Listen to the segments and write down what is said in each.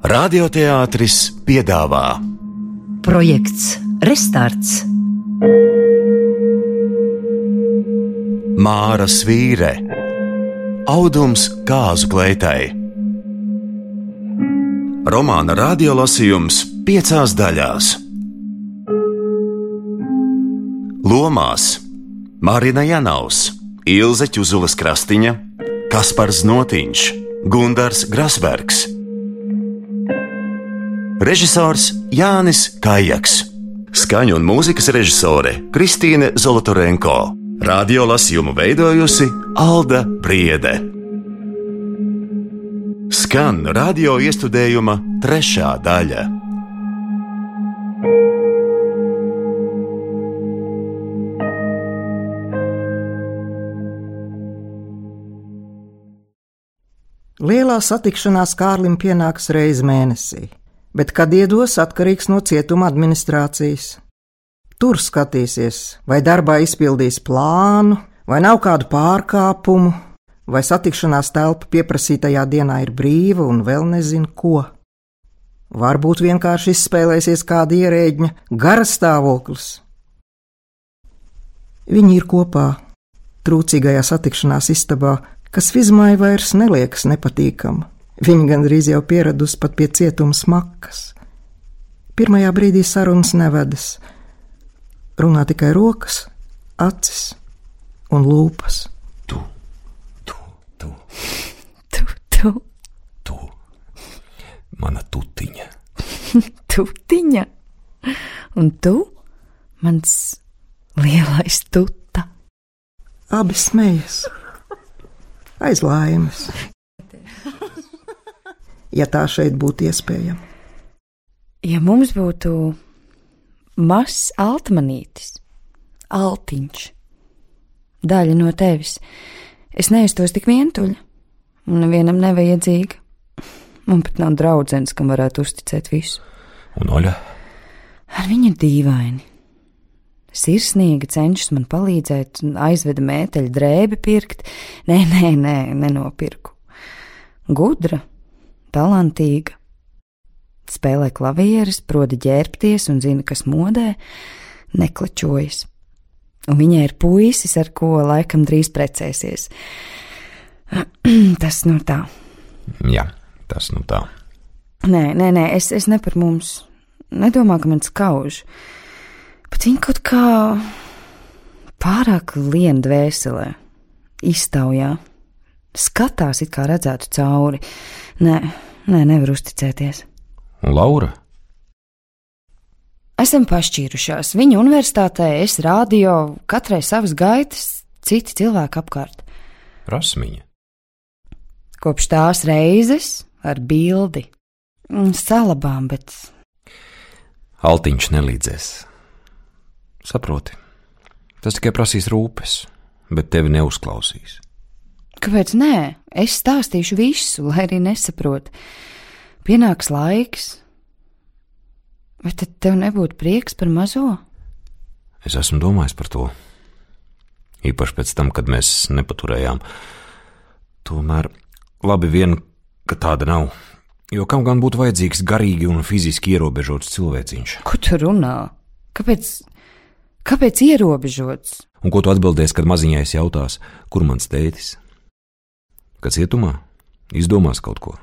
Radioteātris piedāvā. Projekts Restarts. Māra Svīre. Audums kāzu kleitai. Romāna radiolasījums piecās daļās. Lomās. Marina Janaus, Ilze Čuzulas Krastiņa, Kaspars Notiņš, Gundars Grasbergs Režisors Jānis Kājaks, skaņu un mūzikas režisore Kristīne Zolotorenko, radio lasījumu veidojusi Alda Briede. Skan radio iestudējuma trešā daļa. Lielā satikšanās Kārlim pienāks reizi mēnesī, bet kad iedos atkarīgs no cietuma administrācijas. Tur skatīsies, vai darbā izpildīs plānu, vai nav kādu pārkāpumu, vai satikšanās telpa pieprasītajā dienā ir brīva un vēl nezinu ko. Varbūt vienkārši izspēlēsies kāda ierēģņa gara stāvoklis. Viņi ir kopā, trūcīgajā satikšanās istabā, kas Vizmai vairs neliekas nepatīkama. Viņa gandrīz jau pieradusi pat pie cietuma smakas. Pirmajā brīdī sarunas nevedas. Runā tikai rokas, acis un lūpas. Tu, tu, tu, Tu, tu, tu, mana tutiņa. tutiņa. Un tu, mans lielais tuta. Abi smējas aiz laimes. Ja tā šeit būtu iespējama. Ja mums būtu mazs altmanītis, altiņš, daļa no tevis, es nejustos tik vientuļa un nevienam nevajadzīga. Man pat nav draudzens, kam varētu uzticēt visu. Un Oļa, Ar viņu ir dīvaini. Sirsnīgi cenšas man palīdzēt, un aizveda mēteļu drēbi pirkt. Nē, nē, nē, nenopirku. Gudra, talantīga. Spēlē klavieres, proti ģērbties un zina, kas modē, neklačojas. Un viņai ir puisis, ar ko laikam drīz precēsies. Tas nu tā. jā, tas nu tā. Nē, nē, nē, es, es ne par mums. Nedomā, ka man skauž. Bet viņa kaut kā pārāk lien dvēselē, iztaujā. Skatās, it kā redzētu cauri. Nē, nē, nevar uzticēties. Laura? Esam pašķīrušās. Viņa universitātē, es rādio, katrai savas gaitas, citi cilvēki apkārt. Rasmiņa. Kopš tās reizes ar bildi. Mm, Salabām, bet Altiņš nelīdzēs. Saproti, tas tikai prasīs rūpes, bet tevi neuzklausīs. Kāpēc nē? Es stāstīšu visu, lai arī nesaprotu. Pienāks laiks. Vai tad tev nebūtu prieks par mazo? Es esmu domājis par to. Īpaši pēc tam, kad mēs nepaturējām. Tomēr labi vien, ka tāda nav. Jo kam gan būtu vajadzīgs garīgi un fiziski ierobežots cilvēciņš? Ko tu runā? Kāpēc, kāpēc ierobežots? Un ko tu atbildēsi, kad maziņais jautās, kur mans tētis? Kad cietumā izdomās kaut ko.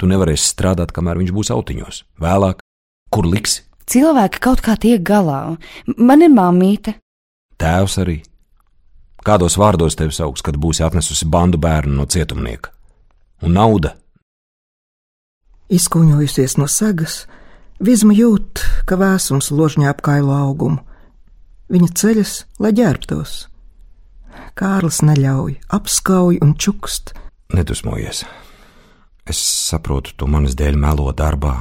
Tu nevarēsi strādāt, kamēr viņš būs autiņos. Vēlāk, kur liksi? Cilvēki kaut kā tiek galā. Man ir māmīte. Tēvs arī. Kādos vārdos tevi sauks, kad būsi atnesusi bandu bērnu no cietumnieka? Un nauda? Izkuņojusies no sagas, Vizma jūt, ka vēsums ložņā ap kailu augumu. Viņa ceļas, lai ģērbtos. Kārlis neļauj, apskauj un čukst. Nedusmojies. Es saprotu, tu manas dēļ melo darbā,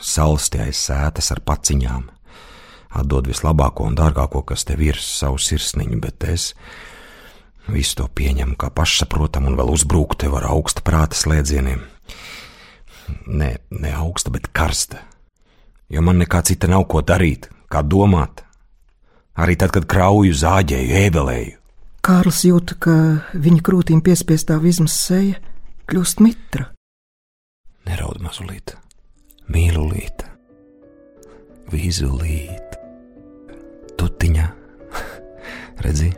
salsti aiz sētas ar paciņām. Atdod vislabāko un dārgāko, kas tev ir, savu sirsniņu, bet es visu to pieņemu kā pašsaprotamu un vēl uzbruku tev ar augsta prāta slēdzieniem. Nē, ne augsta, bet karsta. Jo man nekā cita nav ko darīt, kā domāt. Arī tad, kad krauju, zāģēju, ēbelēju. Kārlis jūt, ka viņa krūtīm piespiestā vizmas seja kļūst mitra. Neraud, mazulīt, mīlulīt, vīzulīt, tutiņa. Redzi,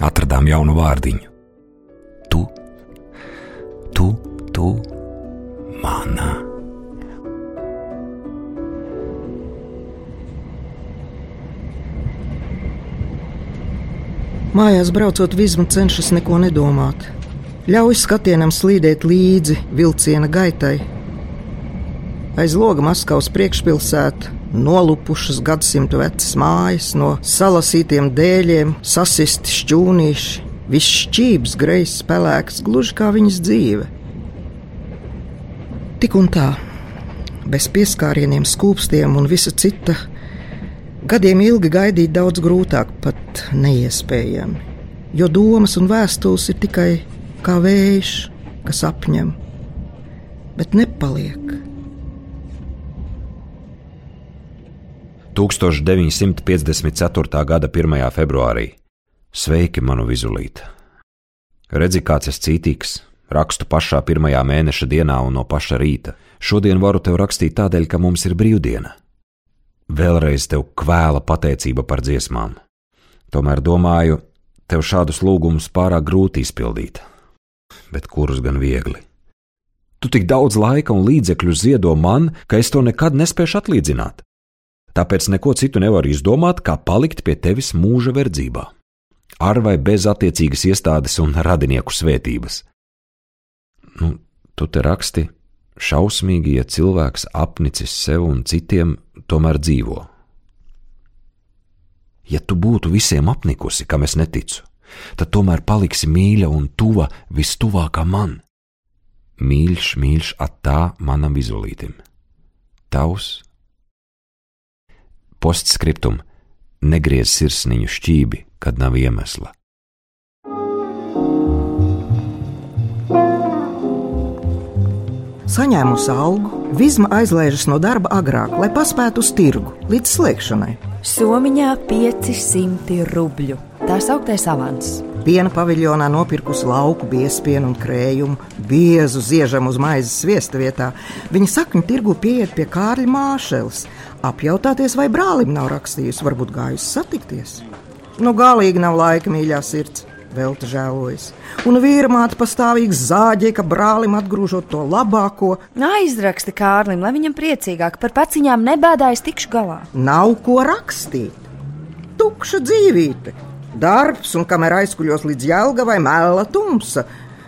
atradām jaunu vārdiņu. Mājās braucot, Vizma cenšas neko nedomāt. Ļauj skatienam slīdēt līdzi vilciena gaitai. Aiz loga Maskavas priekšpilsēta, nolupušas gadsimtu vecas mājas, no salasītiem dēļiem, sasisti šķūnīši, viss šķības, greizs, pelēks, gluži kā viņas dzīve. Tik un tā, bez pieskārieniem, skūpstiem un visa cita, gadiem ilgi gaidīt daudz grūtāk, pat neiespējami. Jo domas un vēstules ir tikai kā vējš, kas apņem, bet nepaliek. 1954. gada 1. februārī. Sveiki, manu vizulīti! Redzi, kāds es cītīgs, rakstu pašā pirmajā mēneša dienā un no paša rīta. Šodien varu tev rakstīt tādēļ, ka mums ir brīvdiena. Vēlreiz tev kvēla pateicība par dziesmām. Tomēr domāju, tev šādus lūgumus pārāk grūti izpildīt. Bet kurus gan viegli? Tu tik daudz laika un līdzekļu ziedo man, ka es to nekad nespēšu atlīdzināt tāpēc neko citu nevaru izdomāt, kā palikt pie tevis mūža verdzībā, ar vai bez attiecīgas iestādes un radinieku svētības. Nu, tu te raksti, šausmīgi, ja cilvēks apnicis sev un citiem, tomēr dzīvo. Ja tu būtu visiem apnikusi, kam es neticu, tad tomēr paliksi mīļa un tuva vistuvākā man. Mīļš, mīļš, attā manam izolītim. Tavs Postskriptum - negriez sirsniņu šķībi, kad nav iemesla. Saņēmusi algu, Vizma aizlēžas no darba agrāk, lai paspētu uz tirgu līdz slēgšanai. Somiņā 500 rubļu. Tā sauktais avans. Piena paviljonā nopirkusi lauku biespienu un krējumu, biezu ziežam uz maizes sviesta vietā. Viņa sakņu tirgu pieiet pie Kārļa Māšeles, apjautāties, vai brālim nav rakstījusi, varbūt gājusi satikties. Nu, galīgi nav laika, mīļā sirds. Velta žēlojas. Un vīra māte pastāvīgi zāģē, ka brālim atgrūžot to labāko. Aizraksti Kārlim, lai viņam priecīgāk par paciņām nebēdājas tikšu galā. Nav ko rakstīt. Tukša dzīvīte, darbs, un kamēr aizkuļos līdz jēlga vai mēla tumsa,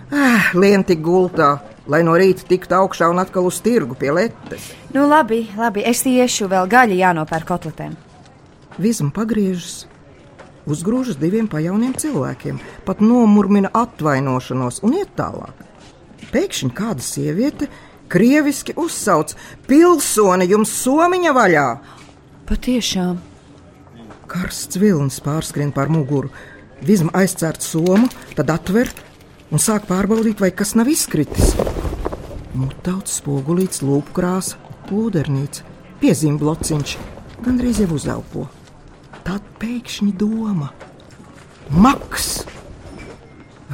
ah, lien tik gultā, lai no rīta tiktu augšā un atkal uz tirgu pie letes. Nu, labi, labi, es iešu vēl gaļu jānopērk kotletēm. Vizma pagriežas, uzgrūžas diviem pajauniem cilvēkiem, pat nomurmina atvainošanos un iet tālāk. Pēkšņi kāda sieviete krieviski uzsauc: Pilsoni, jums somiņa vaļā! Patiešām. Karsts vilnis pārskrien pār muguru. Vizma aizcērt somu, tad atver un sāk pārbaudīt, vai kas nav izkritis. Mutauts spogulīts, lūpkrāsa, plūdernīca, piezīme blociņš, gandrīz jau uzelpo. Tad pēkšņi doma - maks!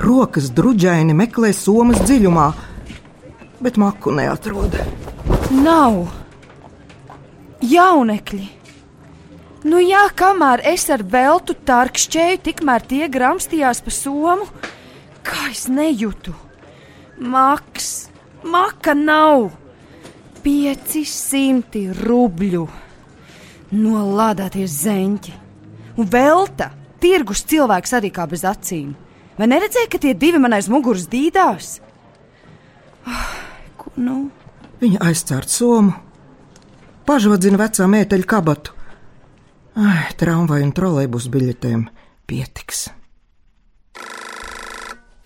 Rokas druģaini meklē somas dziļumā, bet maku neatrod. Nav jaunekļi! Nu jā, kamēr es ar veltu tarkšķēju, tikmēr tie gramstījās pa somu, kā es nejūtu. Maks, maka nav! 500 rubļu! Nolādāties zeņķi! Un velta! Tirgus cilvēks arī kā bez acīm! Vai neredzēji, ka tie divi man aiz muguras dīdās? Oh, ko nu? Viņa aizcērt somu, pašvadzina vecā mēteļa kabatu. Ai, tramvaju un trolēļus biļetēm pietiks.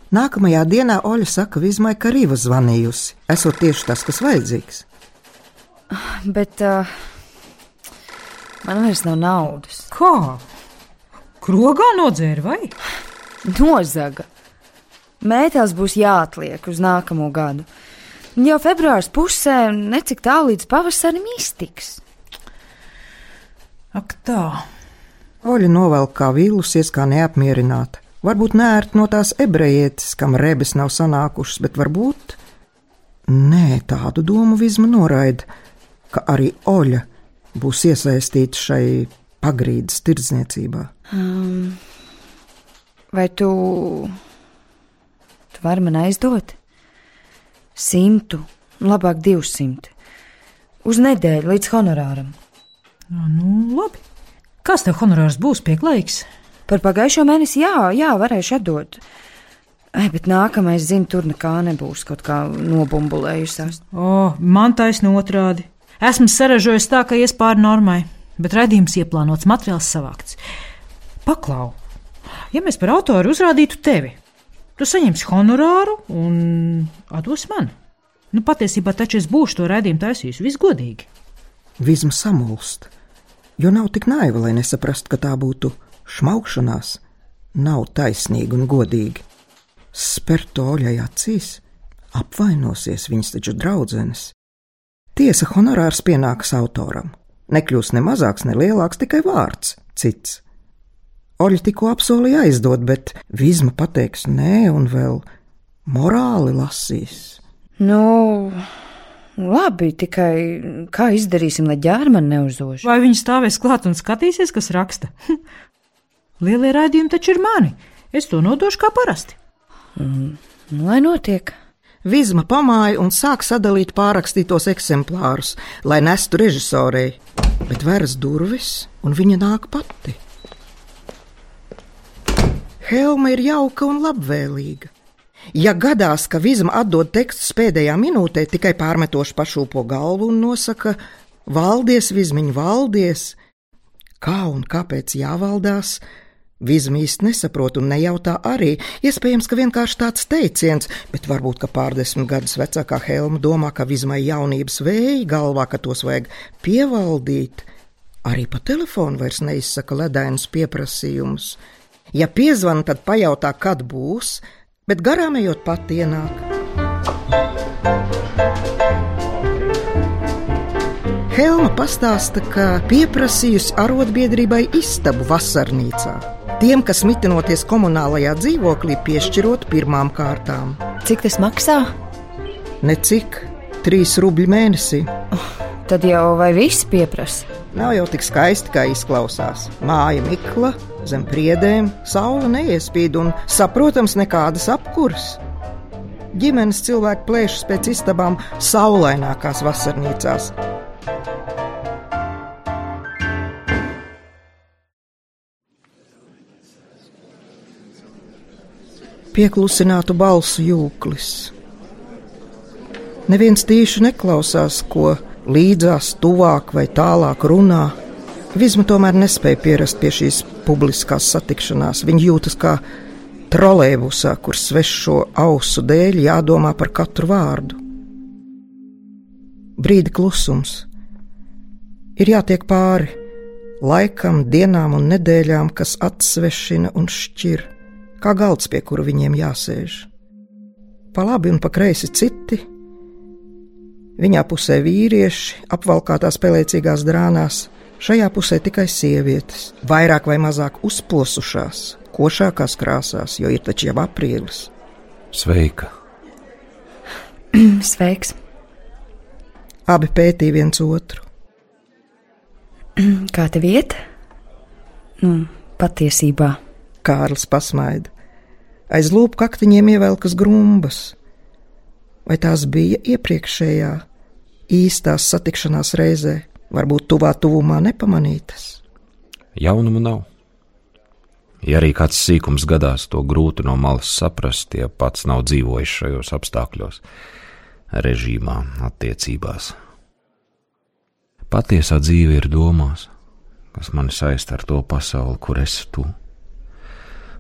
Nākamajā dienā Oļa saka Vizmai, ka Rīva zvanījusi. Esot tieši tas, kas vajadzīgs. Bet uh, man vairs nav naudas. Kā? Krogā nodzēra vai? Nozaga. Mētels būs jāatliek uz nākamo gadu. Jau februārs pusē, necik tālu līdz pavasarim iztiks. Ak, tā. Oļa novelk kā vīlusies, kā neapmierināta. Varbūt nērt no tās ebrejietes, kam rebes nav sanākušas, bet varbūt Nē, tādu domu visma noraida, ka arī Oļa būs iesaistīta šai pagrīdes tirdzniecībā. Um, vai tu, tu vari man aizdot? Simtu, labāk divsimt. Uz nedēļu līdz honorāram. Nu, labi. Kas tev honorārs būs pieklājīgs? Par pagājušo mēnesi, jā, jā, varēšu atdot. Ai, bet nākamais, zinu, tur nekā nebūs kaut kā nobumbulējusies. O, man taisno otrādi. Esmu sarežojis tā, ka ies pāri normai, bet redzījums ieplānots, materiāls savākts. Paklau, ja mēs par autoru uzrādītu tevi, tu saņemsi honorāru un atdos man. Nu, patiesībā taču es būšu to redzējumu taisījis visgodīgi. Visma samulst, jo nav tik naiva, lai nesaprastu, ka tā būtu šmaukšanās, nav taisnīgi un godīgi. Spērt to oļai acīs, apvainosies viņas taču draudzenes. Tiesa honorārs pienāks autoram. Nekļūs ne mazāks, ne lielāks, tikai vārds cits. Oļa tikko apsolīja aizdot, bet Vizma pateiks nē, un vēl morāli lasīs. Nu, labi, tikai kā izdarīsim, lai ģērmani neuzož? Vai viņi stāvēs klāt un skatīsies, kas raksta? Lielie raidījumi taču ir mani. Es to nodošu kā parasti. Mm, lai notiek. Vizma pamāja un sāk sadalīt pārrakstītos eksemplārus, lai nestu režisorei, bet veras durvis, un viņa nāk pati. Helma ir jauka un labvēlīga. Ja gadās, ka Vizma atdod tekstus pēdējā minūtē, tikai pārmetoši pašūpo galvu un nosaka: Valdies, Vizmiņ, valdies! Kā un kāpēc jāvaldās? Vizma īsti nesaprot un nejautā arī. Iespējams, ka vienkārši tāds teiciens, bet varbūt, ka pārdesmit gadus vecākā Helma domā, ka Vizmai jaunības vēja galvā, ka tos vajag pievaldīt. Arī pa telefonu vairs neizsaka ledainus pieprasījumus. Ja piezvan, tad pajautā, kad būs, bet garām ejot pat ienāk. Helma pastāsta, ka pieprasījusi arotbiedrībai istabu vasarnīcā. Tiem, kas mitinoties komunālajā dzīvoklī, piešķirot pirmām kārtām. Cik tas maksā? Necik, trīs rubļi mēnesī. Oh, tad jau vai viss pieprasa? Nav jau tik skaisti, kā izklausās. Māja mikla, zem priedēm, saule neiespīd un, saprotams, nekādas apkurs. Ģimenes cilvēki plēšas pēc istabām saulainākās vasarnīcās. Pieklusinātu balsu jūklis. Neviens tīši neklausās, ko līdzās, tuvāk vai tālāk runā. Vizma tomēr nespēja pierast pie šīs publiskās satikšanās. Viņa jūtas kā trolēbusā, kur svešo ausu dēļ jādomā par katru vārdu. Brīdi klusums. Ir jātiek pāri laikam, dienām un nedēļām, kas atsvešina un šķir, kā galds, pie kura viņiem jāsēž. Pa labi un pa kreisi citi, viņā pusē vīrieši, apvalkātās pelēcīgās drānās, šajā pusē tikai sievietes, vairāk vai mazāk uzplosušās, košākās krāsās, jo ir taču jau aprīlis. Sveika! Sveiks! Abi pētīja viens otru. Kā tev iet? Nu, patiesībā. Kārlis pasmaida. Aiz lūpu kaktiņiem ievelkas grumbas. Vai tās bija iepriekšējā, īstās satikšanās reizē, varbūt tuvā tuvumā nepamanītas? Jaunumu nav. Ja arī kāds sīkums gadās, to grūti no malas saprast, ja pats nav dzīvojis šajos apstākļos, režīmā, attiecībās. Patiesā dzīve ir domās, kas mani saista ar to pasauli, kur esi tu.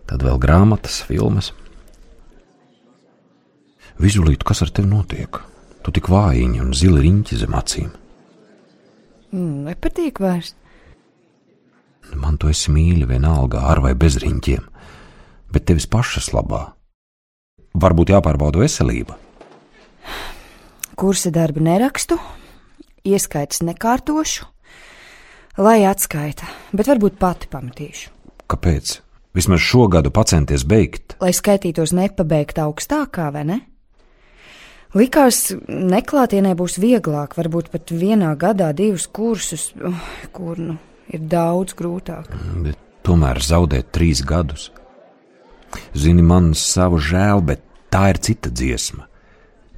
Tad vēl grāmatas, filmas. Vizulīt, kas ar tevi notiek? Tu tik vājiņi un zili riņķi zem acīm. Mm, nepatīk vairs. Man tu esi mīļa vienalga ar vai bez riņķiem, bet tevis pašas labā. Varbūt jāpārbauda veselība. Kursa darbu nerakstu, ieskaitas nekārtošu, lai atskaita, bet varbūt pati pamatīšu. Kāpēc? Vismaz šo gadu pacenties beigt. Lai skaitītos nepabeigt augstākā, vai ne? Likās, neklātienē būs vieglāk, varbūt pat vienā gadā divus kursus, uh, kur nu ir daudz grūtāk. Bet tomēr zaudēt trīs gadus. Zini, man savu žēl, bet tā ir cita dziesma.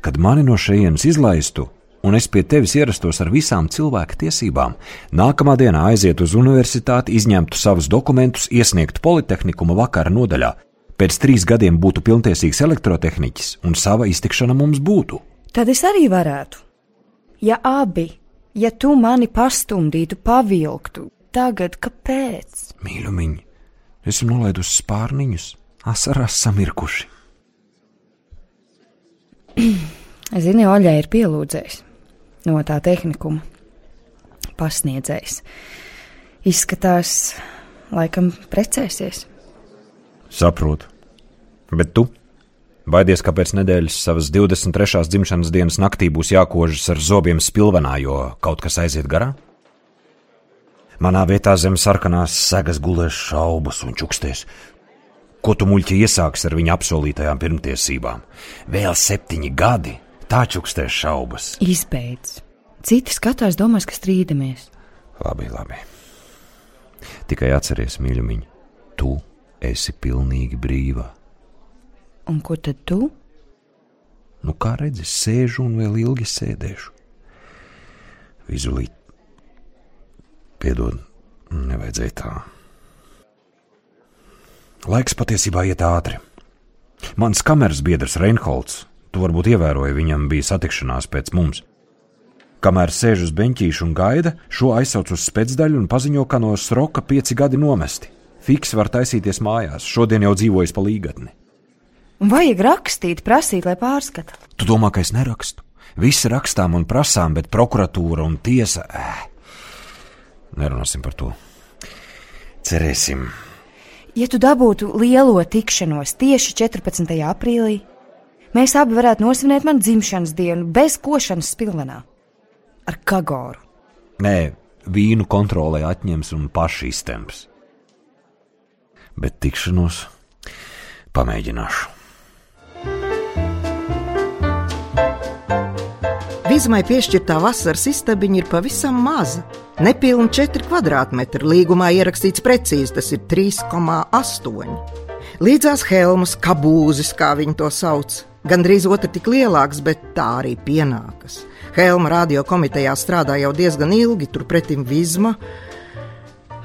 Kad mani no šejienes izlaistu, un es pie tevis ierastos ar visām cilvēka tiesībām, nākamā dienā aiziet uz universitāti, izņemtu savus dokumentus, iesniegtu politehnikuma vakara nodaļā. Pēc trīs gadiem būtu pilntiesīgs elektrotehniķis, un sava iztikšana mums būtu. Tad es arī varētu. Ja abi, ja tu mani pastumdītu, pavilktu, tagad kāpēc? Mīļumiņ, esmu nolaidusi spārniņus, asarās samirkuši. Zini, Oļai ir pielūdzējis no tā tehnikuma. Pasniedzējs. Izskatās, laikam, precēsies. Saprotu. Bet tu? Baidies, ka pēc nedēļas savas 23. dzimšanas dienas naktī būs jākožas ar zobiem spilvenā, jo kaut kas aiziet garā? Manā vietā zem sarkanās segas gulēs šaubas un čuksties. Ko tu muļķi iesāks ar viņa apsolītajām pirmtiesībām? Vēl septiņi gadi, tā čukstēs šaubas. Izbeidz. Citi skatās, domās, ka strīdamies. Labi, labi. Tikai atceries, mīļumiņ, tu esi pilnīgi brīva. Un ko tad tu? Nu, kā redzi, sēžu un vēl ilgi sēdēšu. Vizulīt, piedod, nevajadzēja tā. Laiks patiesībā iet ātri. Mans kameras biedrs Reinholds, tu varbūt ievēroji, viņam bija satikšanās pēc mums. Kamēr sēž uz beņķīša un gaida, šo aizsauc uz spēcdaļu un paziņo, ka no sroka pieci gadi nomesti. Fiks var taisīties mājās, šodien jau dzīvojas pa līgatni. Vajag rakstīt, prasīt, lai pārskata. Tu domā, ka es nerakstu? Visi rakstām un prasām, bet prokuratūra un tiesa. Eh. Nerunāsim par to. Cerēsim. Ja tu dabūtu lielo tikšanos tieši 14. aprīlī, mēs abi varētu nosvinēt manu dzimšanas dienu bez košanas spilvenā. Ar kagoru. Nē, vīnu kontrolē atņems un paši iztemps. Bet tikšanos pamēģināšu. Vizmai piešķirtā vasaras istabiņa ir pavisam maza. Nepilni 4 kvadrātmetri. Līgumā ierakstīts precīzi, tas ir 3,8. Līdzās helmas, kabūzis, kā viņi to sauc. Gandrīz otra tik lielāks, bet tā arī pienākas. Helma radio komitejā strādā jau diezgan ilgi, turpretim Vizma.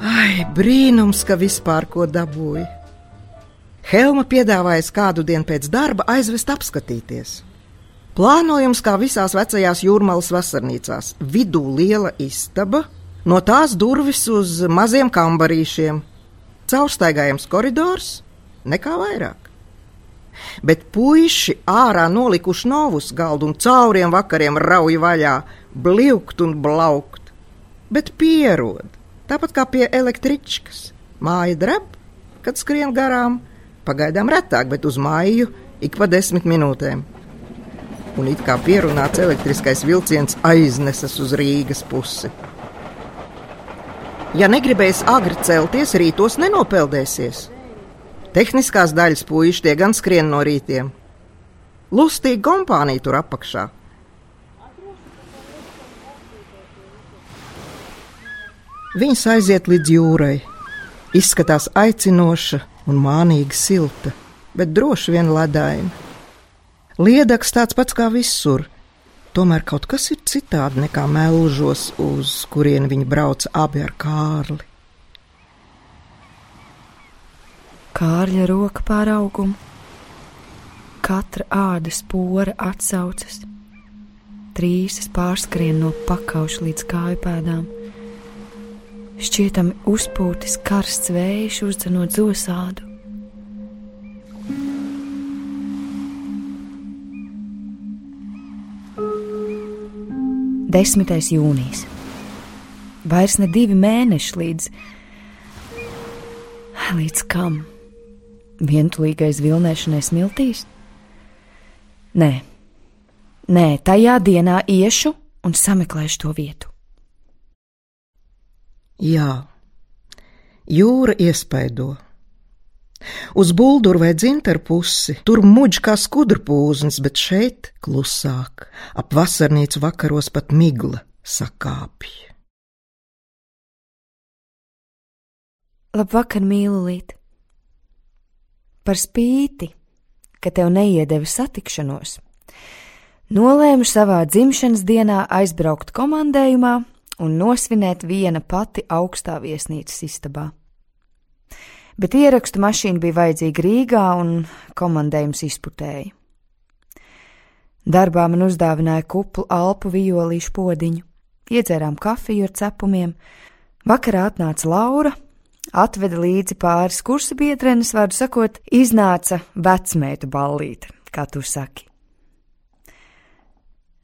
Ai, brīnums, ka vispār ko dabūja. Helma piedāvājas kādu dienu pēc darba aizvest apskatīties. Plānojums kā visās vecajās jūrmālas vasarnīcās - vidū liela istaba, no tās durvis uz maziem kambarīšiem, caurstaigājams koridors, nekā vairāk. Bet puiši ārā nolikuši novus galdu un cauriem vakariem rauj vaļā, bliukt un blaukt, bet pierod, tāpat kā pie električkas. Māja dreb, kad skrien garām, pagaidām retāk, bet uz māju ik pa desmit minūtēm un it kā pierunāts elektriskais vilciens aiznesas uz Rīgas pusi. Ja negribēs agri celties, rītos nenopeldēsies. Tehniskās daļas puiši tie gan skrien no rītiem. Lustīgi kompānija tur apakšā. Viņas aiziet līdz jūrai. Izskatās aicinoša un mānīgi silta, bet droši vien ledaina. Liedaks tāds pats kā visur. Tomēr kaut kas ir citādi nekā melžos, uz kurien viņi brauca abi ar kārli. Kārļa roka pār augumu, katra ādas pora atsaucas, trīsas pārskrien no pakauša līdz kāju pēdām. Šķietami uzpūtis karsts vējš uzdzenot zosādu. 10. jūnijas. Vairs ne divi mēneši līdz. Līdz kam? Vientulīgais vilnēšanai smiltīs? Nē, nē, tajā dienā iešu un sameklēšu to vietu. Jā, jūra iespaido. Uz bulduru vai dzintaru pusi tur muģ kā skudrpūznis, bet šeit klusāk, ap vasarnīcu vakaros pat migla sakāpja. Labvakar, mīlulīt! Par spīti, ka tev neiedevi satikšanos, nolēmu savā dzimšanas dienā aizbraukt komandējumā un nosvinēt viena pati augstā viesnīcas istabā. Bet ierakstu mašīna bija vajadzīga Rīgā un komandējums izputēja. Darbā man uzdāvināja kuplu alpu violīšu podiņu, iedzērām kafiju ar cepumiem, vakarā atnāca Laura, atveda līdzi pāris kursa biedrenes, vārdu sakot, iznāca vecmētu ballīte, kā tu saki.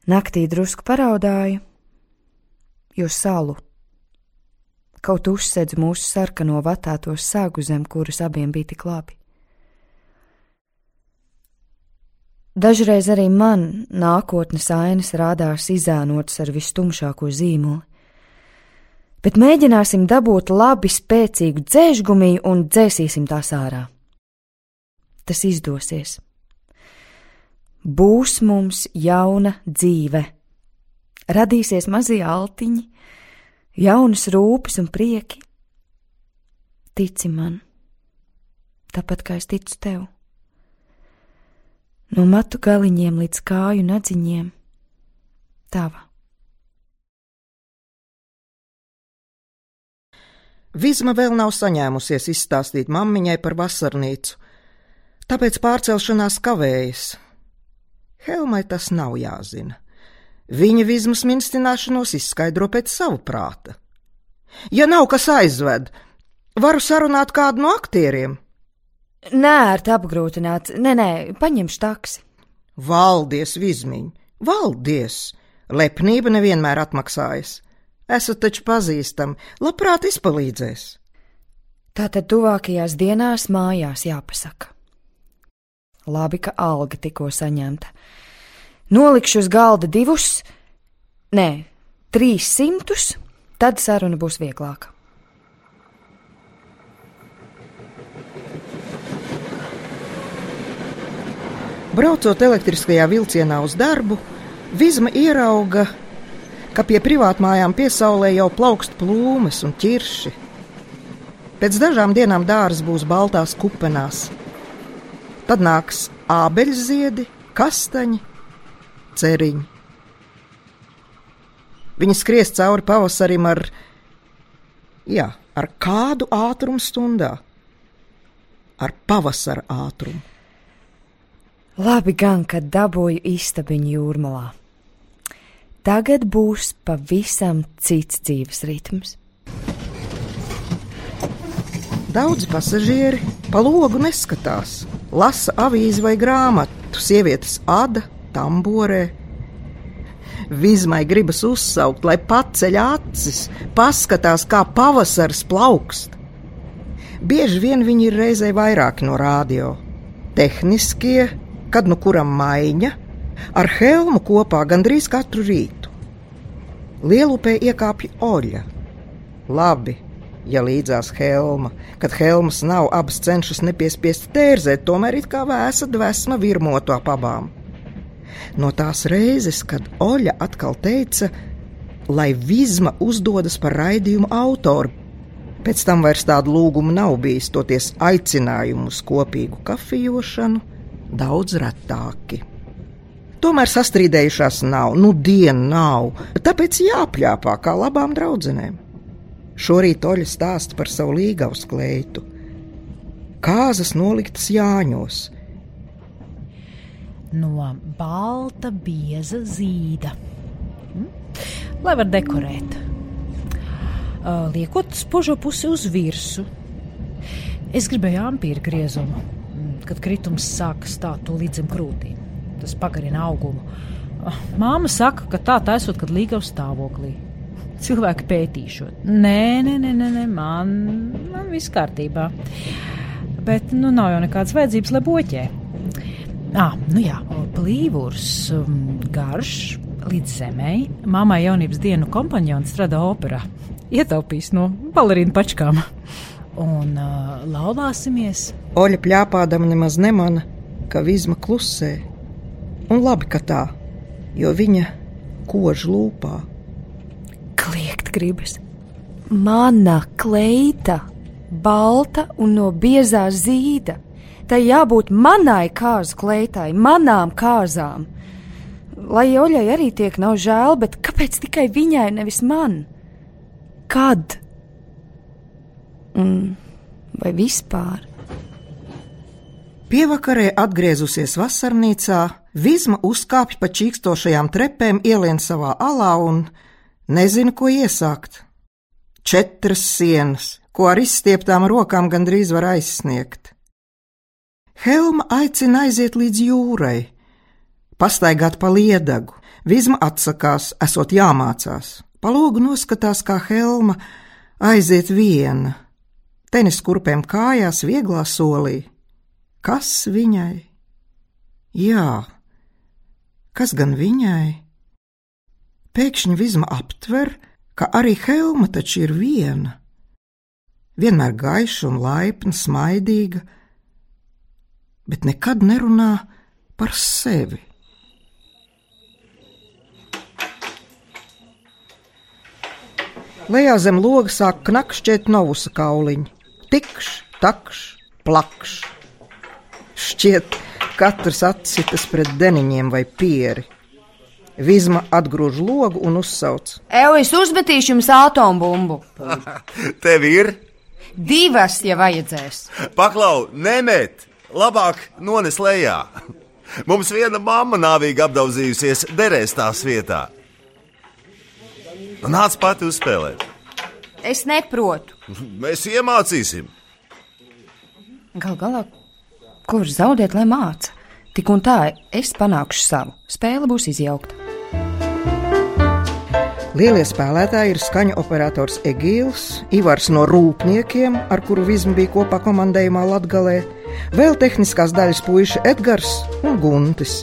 Naktī drusku paraudāju, jo salu. Kaut uzsedz mūsu sarkano vatātos sāgu zem, kuras abiem bija tik labi. Dažreiz arī man nākotnes ainas rādās izēnotas ar vistumšāko zīmoli, bet mēģināsim dabūt labi spēcīgu dzēžgumiju un dzēsīsim tās ārā. Tas izdosies. Būs mums jauna dzīve, radīsies mazie altiņi, jaunas rūpes un prieki. Tici man, tāpat kā es ticu tev. No matu galiņiem līdz kāju nadziņiem - tava. Vizma vēl nav saņēmusies izstāstīt mammiņai par vasarnīcu, tāpēc pārcelšanās kavējas. Helmai tas nav jāzina. Viņa vizmas minstināšanos izskaidro pēc savu prāta. Ja nav kas aizved, varu sarunāt kādu no aktieriem. Nē, ar tā apgrūtināt, nē, nē, paņemšu taksi. Valdies, vizmiņ, valdies! Lepnība nevienmēr atmaksājas. Esat taču pazīstami, labprāt izpalīdzēs. Tātad tuvākajās dienās mājās jāpasaka. Labi, ka alga tikko saņemta. Nolikšu uz galda divus, nē, trīs simtus, tad saruna būs vieglāka. Braucot elektriskajā vilcienā uz darbu, Vizma ierauga ka pie privātmājām piesaulē jau plaukst plūmes un ķirši. Pēc dažām dienām dārzs būs baltās kupenās. Tad nāks ābeļziedi, kastaņi, ceriņi. Viņi skries cauri pavasarim ar, jā, ar kādu ātrumu stundā? Ar pavasara ātrumu. Labi gan, kad dabūju istabiņu jūrmalā. Tagad būs pavisam cits dzīves ritms. Daudzi pasažieri pa logu neskatās, lasa avīzi vai grāmatu, sievietes ada, tamborē. Vizmai gribas uzsaukt, lai paceļ acis, paskatās, kā pavasaris plaukst. Bieži vien viņi ir reizē vairāki no rādio. Tehniskie, kad nu kuram maiņa, ar Helmu kopā gandrīz katru rītu. Lielupē iekāpja Oļa. Labi, ja līdzās Helma, kad Helmas nav, abas cenšas nepiespiest tērzēt, tomēr it kā vēsa dvēsma virmoto ap abām. No tās reizes, kad Oļa atkal teica, lai Vizma uzdodas par raidījumu autoru, pēc tam vairs tādu lūgumu nav bijis, toties aicinājumu uz kopīgu kafijāšanu daudz retāki. Tomēr sastrīdējušās nav, nu diena nav, tāpēc jāpļāpā kā labām draudzenēm. Šorīt Oļa stāsta par savu līgaus kleitu. Kāzas noliktas Jāņos. No balta bieza zīda. Hm? Lai var dekorēt. Liekot spožo pusi uz virsmu. Es gribēju ampīru griezumu, kad kritums sāka stāt to līdz zem krūtīm tas pagarina augumu. Māma saka, ka tā taisot, kad līgavas stāvoklī. Cilvēki pētīšot. Nē, nē, nē, nē, nē man, man viss kārtībā. Bet nu nav jau nekādas vajadzības, lai boķē. Ah, nu jā, plīvurs, um, garš, līdz zemē. Māmai jaunības dienu kompanions strādā operā. Ietaupīs no balerīnu pačkām. un uh, laulāsimies. Oļa plāpādama nemaz nemana, ka vizma klusē. Un labi, ka tā, jo viņa kož lūpā. Kliegt gribas. Mana kleita, balta un no biezā zīda. Tai jābūt manai kāzu kleitai, manām kāzām. Lai Oļai arī tiek nav žēl, bet kāpēc tikai viņai, nevis man? Kad? Un vai vispār? Pievakarē atgriezusies vasarnīcā, Vizma uzkāpj pa čīkstošajām trepēm, ielien savā alā un nezina, ko iesākt. Četras sienas, ko ar izstieptām rokām gandrīz var aizsniegt. Helma aicina aiziet līdz jūrai, pastaigāt pa liedagu. Vizma atsakās, esot jāmācās. Pa logu noskatās, kā Helma aiziet viena, tenis kurpēm kājās, vieglā solī. Kas viņai? Jā, kas gan viņai? Pēkšņi Vizma aptver, ka arī Helma taču ir viena. Vienmēr gaiša un laipna, smaidīga, bet nekad nerunā par sevi. Lejā zem loga sāk knakšķēt novusa kauliņi. Tikš, takš, plakš. Šķiet, katrs atsitas pret deniņiem vai pieri. Vizma atgrūž logu un uzsauc. Evo, es uzmetīšu jums atombumbu. Tev ir? Divas, ja vajadzēs. Paklau, nemet! Labāk nones lejā! Mums viena mamma nāvīgi apdaudzījusies derēs tās vietā. Nāc pati uzspēlēt. Es neprotu. Mēs iemācīsim. Gal galā, kurš zaudēt, lai māca? Tik un tā es panākšu savu. Spēle būs izjaukta. Lielie spēlētāji ir skaņu operators Egīls, Ivars no Rūpniekiem, ar kuru Vizma bija kopā komandējumā Latgalē, vēl tehniskās daļas puiši Edgars un Guntis,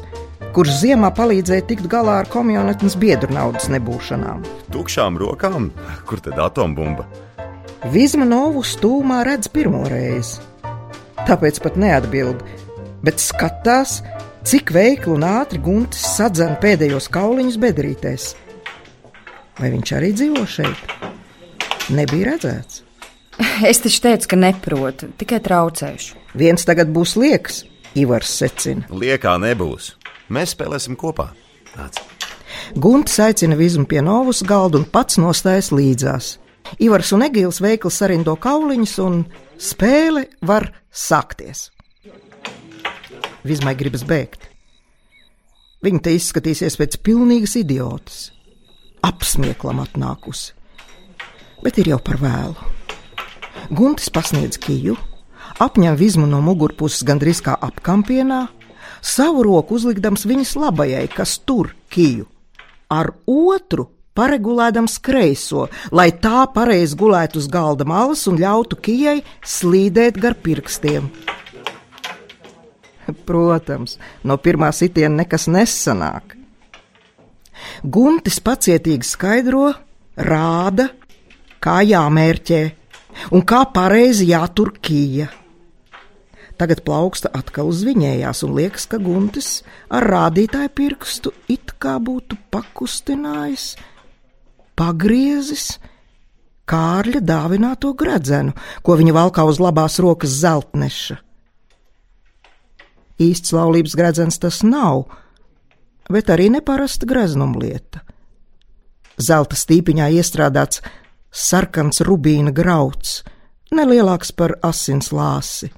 kurš ziemā palīdzēja tikt galā ar komjonetnes biedru naudas nebūšanām. Tukšām rokām, kur tad atombumba? Vizma Novu stūmā redz pirmo reizi. Tāpēc pat neatbild, bet skatās, cik veikli un ātri Guntis sadzena pēdējos kauliņus bedrītēs. Vai viņš arī dzīvo šeit? Nebija redzēts. Es taču teicu, ka neprotu, tikai traucēšu. Viens tagad būs liekas, Ivars secina. Liekā nebūs. Mēs spēlēsim kopā. Nāc. Gunts aicina Vizmu pie novas galda un pats nostājas līdzās. Ivars un Egīls veikli sarindo kauliņus, un spēle var sākties. Vizmai gribas bēgt. Viņa te izskatīsies pēc pilnīgas idiotas, apsmieklam atnākusi. Bet ir jau par vēlu. Guntis pasniedz kiju, apņem vizmu no mugurpuses gandrīz kā apkampienā, savu roku uzlikdams viņas labajai, kas tur kiju, ar otru paregulēdams kreiso, lai tā pareizi gulētu uz galda malas un ļautu kijai slīdēt gar pirkstiem. Protams, no pirmā sitiena nekas nesanāk. Guntis pacietīgi skaidro, rāda, kā jāmērķē un kā pareizi jātur kīja. Tagad plauksta atkal uz viņējās, un liekas, ka Guntis ar rādītāju pirkstu it kā būtu pakustinājis, pagriezis Kārļa dāvināto gredzenu, ko viņa valkā uz labās rokas zeltneša. Īsts laulības gredzens tas nav, bet arī neparasta greznuma lieta. Zelta stīpiņā iestrādāts sarkans rubīna grauds, nelielāks par asins lāsi.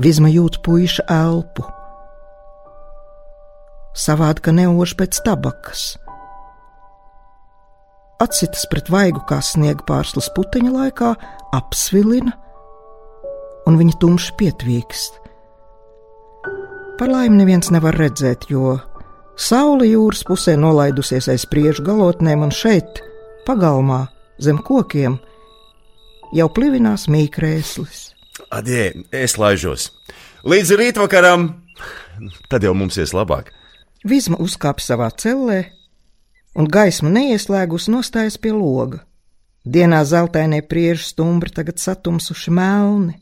Vizma jūt puīša elpu. Savādi, ka neož pēc tabakas. Atsitas pret vaigu kā sniega pārslas puteņa laikā, apsvilina, un viņa tumši pietvīkst. Par laimi neviens nevar redzēt, jo saule jūras pusē nolaidusies aiz priežu galotnēm, un šeit, pagalmā, zem kokiem, jau plivinās mīkrēslis. Adie, es laižos. Līdz rītvakaram, tad jau mums ies labāk. Vizma uzkāpa savā cellē, un gaisma neieslēgus nostājas pie loga. Dienā zeltainie priežu stumbri tagad satumsuši melni.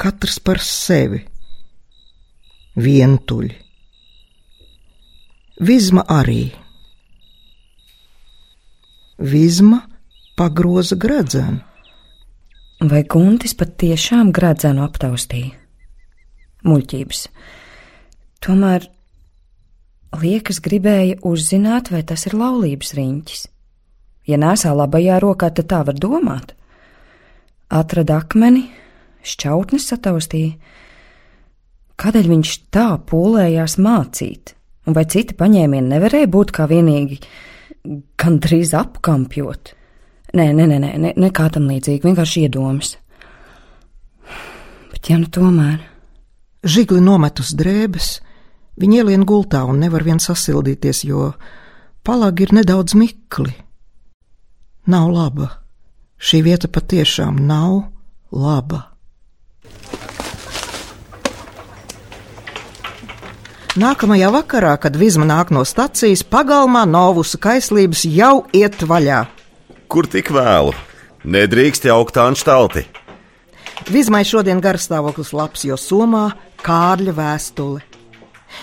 Katrs par sevi, vientuļi. Vizma arī. Vizma pagroza gradzenu. Vai Guntis patiešām gradzenu aptaustīja? Muļķības. Tomēr liekas, gribēja uzzināt, vai tas ir laulības riņķis. Ja nesā labajā rokā, tad tā var domāt. Atrada akmeni, šķautnes sataustīja. Kādēļ viņš tā pūlējās mācīt? Un vai citi paņēmieni nevarēja būt kā vienīgi gandrīz apkampjot? Nē, nē, nē, nē, nekā tam līdzīga, vienkārši iedomas. Bet, ja nu tomēr. Žigli nomet uz drēbes, viņa ielien gultā un nevar vien sasildīties, jo palagi ir nedaudz mikli. Nav laba. Šī vieta patiešām nav laba. Nākamajā vakarā, kad Vizma nāk no stacijas, pagalmā novusa kaislības jau iet vaļā. Kur tik vēlu? Nedrīkst jaukt anštalti. Vizmai šodien garstāvoklis labs, jo somā Kārļa vēstule.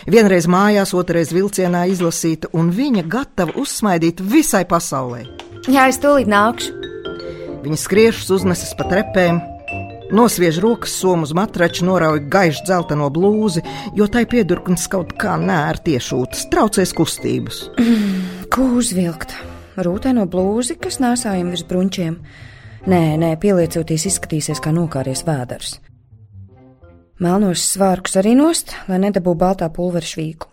Vienreiz mājās, otrreiz vilcienā izlasīta, un viņa gatava uzsmaidīt visai pasaulē. Jā, es tūlīt nākšu. Viņa skriešus uznesis pa trepēm, Nosviež rokas somu uz matrača, norauj gaišu dzelteno blūzi, jo tai piedurknis kaut kā nērti iešūtas, traucēs kustības. Mm, ko uzvilkt? Rūtēno blūzi, kas nēsājam virs bruņķiem. Nē, nē, pieliecoties izskatīsies kā nokāries vēders. Melnos svārkus arī nost, lai nedabū baltā pulvera švīku.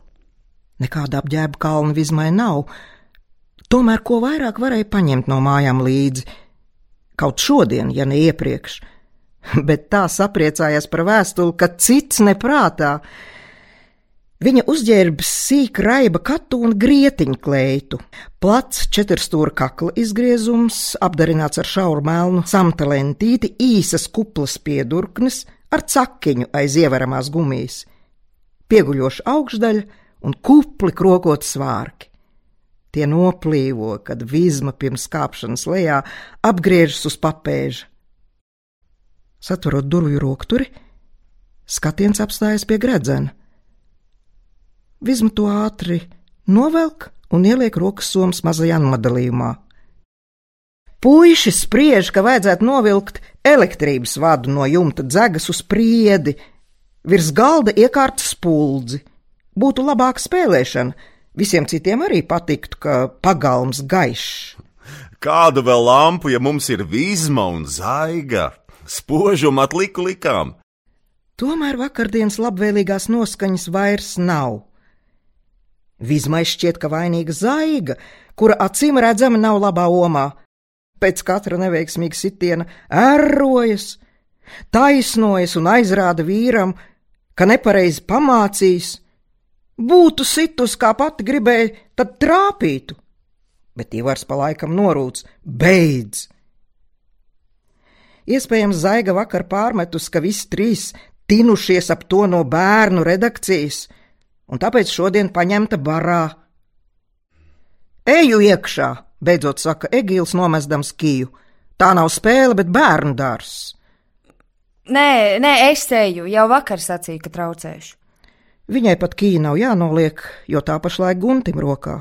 Nekāda apģērba kalna vizmai nav, tomēr ko vairāk varēja paņemt no mājām līdzi. Kaut šodien, ja ne iepriekš, bet tā sapriecājās par vēstuli, ka cits neprātā. Viņa uzģērbs sīk raiba katu un grietiņu kleitu, plats četrstūra kakla izgriezums, apdarināts ar šauru melnu samta lentīti, īsas kuplas piedurknes ar cakiņu aiz ievaramās gumijas, pieguļoša augšdaļa un kupli krokot svārki. Tie noplīvo, kad vizma pirms kāpšanas lejā apgriežas uz papēža Satverot durvju rokturi, skatiens apstājas pie gredzena. Vizma to ātri novelk un ieliek rokas somas mazajā nodalījumā. Puiši spriež, ka vajadzētu novilkt elektrības vadu no jumta dzegas uz priedi, virs galda iekārt spuldzi. Būtu labāka spēlēšana, visiem citiem arī patiktu, ka pagalms gaišs. Kādu vēl lampu, ja mums ir vizma un zaiga? Spožumu atliku likām. Tomēr vakardienas labvēlīgās noskaņas vairs nav. Vismaz šķiet, ka vainīga zaiga, kura acīm redzama nav labā omā. Pēc katra neveiksmīga sitiena ērrojas, taisnojas un aizrāda vīram, ka nepareizi pamācīs. Būtu situs, kā pati gribēja, tad trāpītu, bet Ivars pa laikam norūc: beidz! Iespējams, Zaiga vakar pārmetus, ka visi trīs tinušies ap to no bērnu redakcijas, un tāpēc šodien paņemta barā. Eju iekšā, beidzot saka Egīls, nomestams kiju. Tā nav spēle, bet bērnu dārzs. Nē, nē, es eju, jau vakar sacīju, ka traucēšu. Viņai pat kīja nav jānoliek, jo tā pašlaik guntim rokā.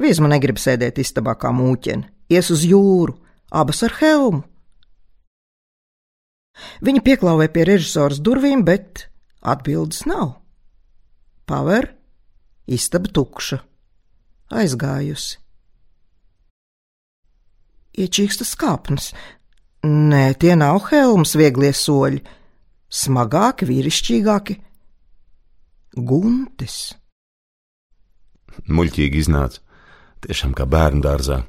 Vizma negrib sēdēt istabā kā mūķene, ies uz jūru, abas ar helmu. Viņa pieklauvē pie režisora durvīm, bet atbildes nav. Paver, istaba tukša, aizgājusi. Iečīksta skāpnes. Nē, tie nav helmas vieglie soļi, smagāki, vīrišķīgāki. Guntis. Muļķīgi iznāca. Tiešām kā bērnu dārzā.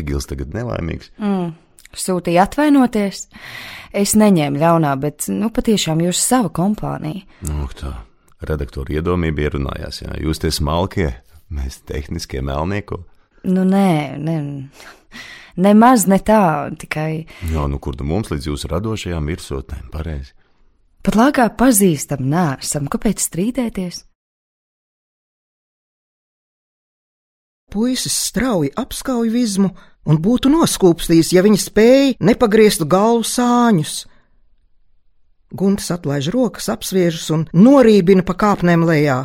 Egils tagad nelaimīgs. Mm. Sūtīja atvainoties. Es neņēmu ļaunā, bet, nu, patiešām jūs sava kompānija. Nu, tā. Redaktori iedomība ierunājās, jā. Jūs tie smalkie, mēs tehniskie melnieko. Nu, nē, ne, nemaz ne tā, tikai. Jā, nu, kur tu mums līdz jūsu radošajām virsotnēm pareizi? Pat lāgā pazīstam, nāsam, kāpēc strīdēties? Puisis strauji apskauj vizmu un būtu noskūpstījis, ja viņa spēja nepagrieztu galvu sāņus. Gunts atlaiž rokas, apsviežas un norībina pa kāpnēm lejā.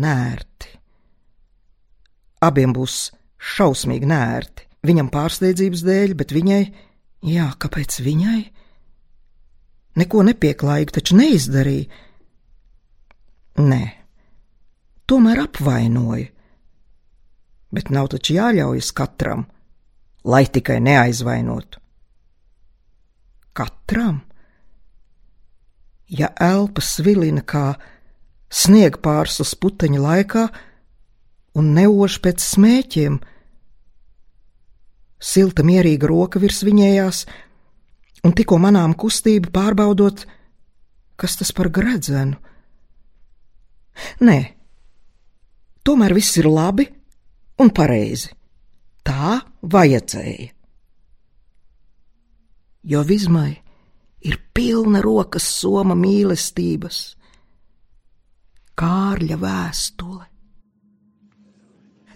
Nērti. Abiem būs šausmīgi nērti. Viņam pārsteidzības dēļ, bet viņai, jā, kāpēc viņai? Neko nepieklājīgi taču neizdarīja. Nē, tomēr apvainoja. Bet nav taču jāļaujas katram, lai tikai neaizvainotu. Katram? Ja elpa svilina kā sniega pārslas puteņa laikā un neož pēc smēķiem, silta mierīga roka virs viņējās, un tikko manām kustību pārbaudot, kas tas par gredzenu. Nē, tomēr viss ir labi un pareizi. Tā vajadzēja. Jo Vizmai ir pilna rokas soma mīlestības, Kārļa vēstule.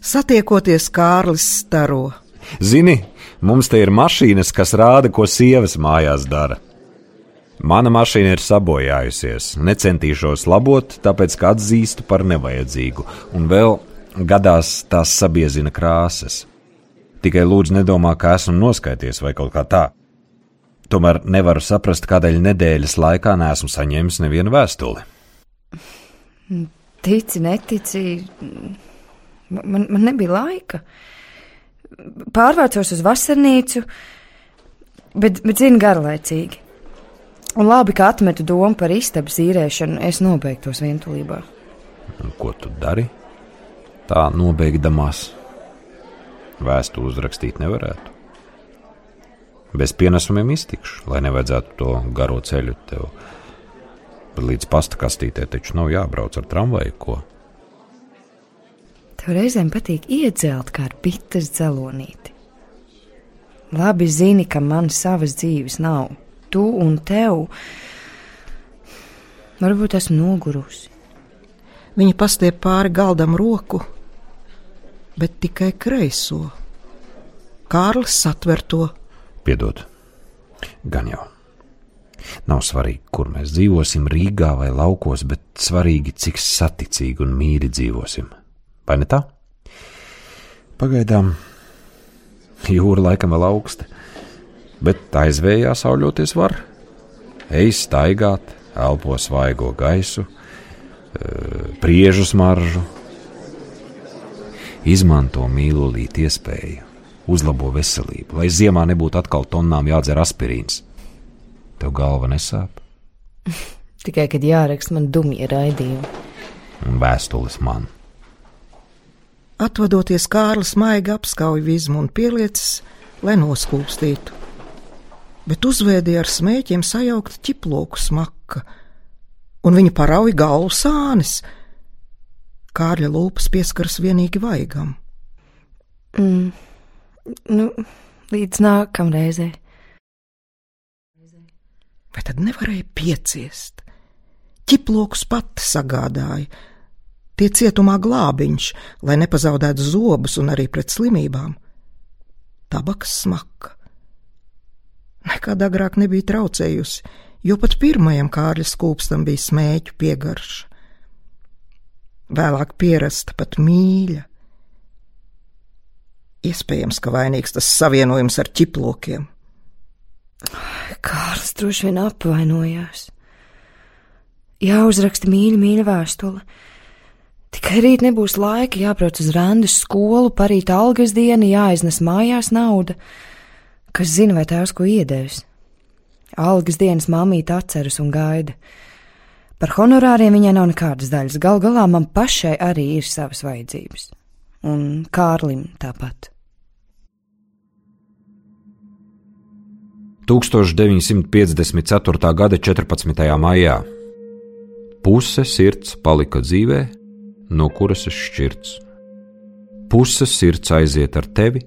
Satiekoties, Kārlis staro. Zini, mums te ir mašīnas, kas rāda, ko sievas mājās dara. Mana mašīna ir sabojājusies, necentīšos labot, tāpēc ka atzīstu par nevajadzīgu, un vēl gadās tās sabiezina krāsas. Tikai lūdzu, nedomā, ka esmu noskaities vai kaut kā tā. Tomēr nevaru saprast, kādēļ nedēļas laikā neesmu saņēmis nevienu vēstuli. Tici, netici, man, man nebija laika. Pārvācos uz vasarnīcu, bet, bet zinu, garlaicīgi. Un labi, ka atmetu domu par istabas īrēšanu, es nobeigtos vientulībā. Ko tu dari? Tā nobeigdamās vēstuli uzrakstīt nevarētu. Bez pienesumiem iztikšu, lai nevajadzētu to garo ceļu tev. Bet līdz pasta kastītē taču nav jābrauc ar tramvaju, ko. Tev reizēm patīk iedzelt kā ar bites dzelonīti. Labi zini, ka man savas dzīves nav. Tu un tev. Varbūt esmu nogurusi. Viņa pastiep pāri galdam roku, bet tikai kreiso. Kārlis satver to. Piedod, gan jau. Nav svarīgi, kur mēs dzīvosim, Rīgā vai laukos, bet svarīgi, cik saticīgi un mīļi dzīvosim. Vai ne tā? Pagaidām jūra laikam vēl augsta, bet aizvējā sauļoties var. Ej staigāt, elpo svaigo gaisu, priežu smaržu. Izmanto mīlulīt iespēju, uzlabo veselību, lai ziemā nebūtu atkal tonnām jādzer aspirīns. Tev galva nesāp? Tikai, kad jāraksta man dumja raidījumi. Un vēstules man. Atvadoties, Kārlis maigi apskauj vizmu un pieliecas, lai noskūpstītu. Bet uzvēdīja ar smēķiem sajaukt ķiploku smaka, un viņa parauja galvu sānis. Kārļa lūpas pieskaras vienīgi vaigam. Mm. Nu, līdz nākamreizei. Vai tad nevarēja pieciest? Ķiplokus pati sagādāja, tie cietumā glābiņš, lai nepazaudētu zobus un arī pret slimībām. Tabaks smaka. Nekad agrāk nebija traucējusi, jo pat pirmajam kārļa skūpstam bija smēķu piegarša. Vēlāk pierasta pat mīļa. Iespējams, ka vainīgs tas savienojums ar ķiplokiem. Kārlis droši vien apvainojās. Jāuzraksta mīļa, mīļa vēstule. Tikai rīt nebūs laika, jābrauc uz randas skolu, parīt algas diena, jāiznes mājās nauda. Kas zina, vai tēvs ko iedevis? Algas dienas mamīte atceras un gaida. Par honorāriem viņai nav nekādas daļas. Gal galā man pašai arī ir savas vajadzības. Un Kārlim tāpat. 1954. gada 14. maijā. Puse sirds palika dzīvē, no kuras es šķirts. Puse sirds aiziet ar tevi,